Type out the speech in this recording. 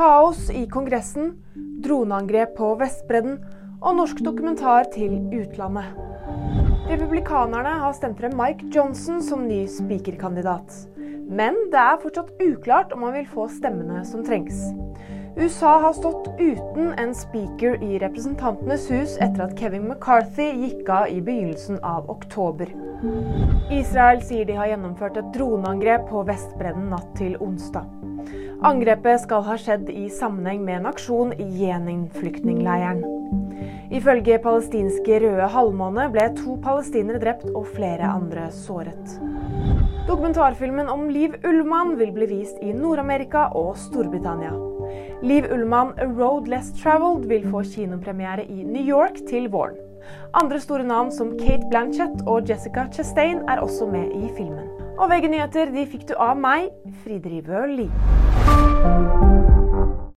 kaos i Kongressen, droneangrep på Vestbredden og norsk dokumentar til utlandet. Republikanerne har stemt frem Mike Johnson som ny spikerkandidat. Men det er fortsatt uklart om han vil få stemmene som trengs. USA har stått uten en speaker i Representantenes hus etter at Kevin McCarthy gikk av i begynnelsen av oktober. Israel sier de har gjennomført et droneangrep på Vestbredden natt til onsdag. Angrepet skal ha skjedd i sammenheng med en aksjon i Jenin-flyktningleiren. Ifølge palestinske Røde Halvmåne ble to palestinere drept og flere andre såret. Dokumentarfilmen om Liv Ullmann vil bli vist i Nord-Amerika og Storbritannia. Liv Ullmann, A Road Less Traveled, vil få kinopremiere i New York til våren. Andre store navn som Kate Blanchett og Jessica Chastain er også med i filmen. Og VG-nyheter de fikk du av meg, Fride Rivø Lie.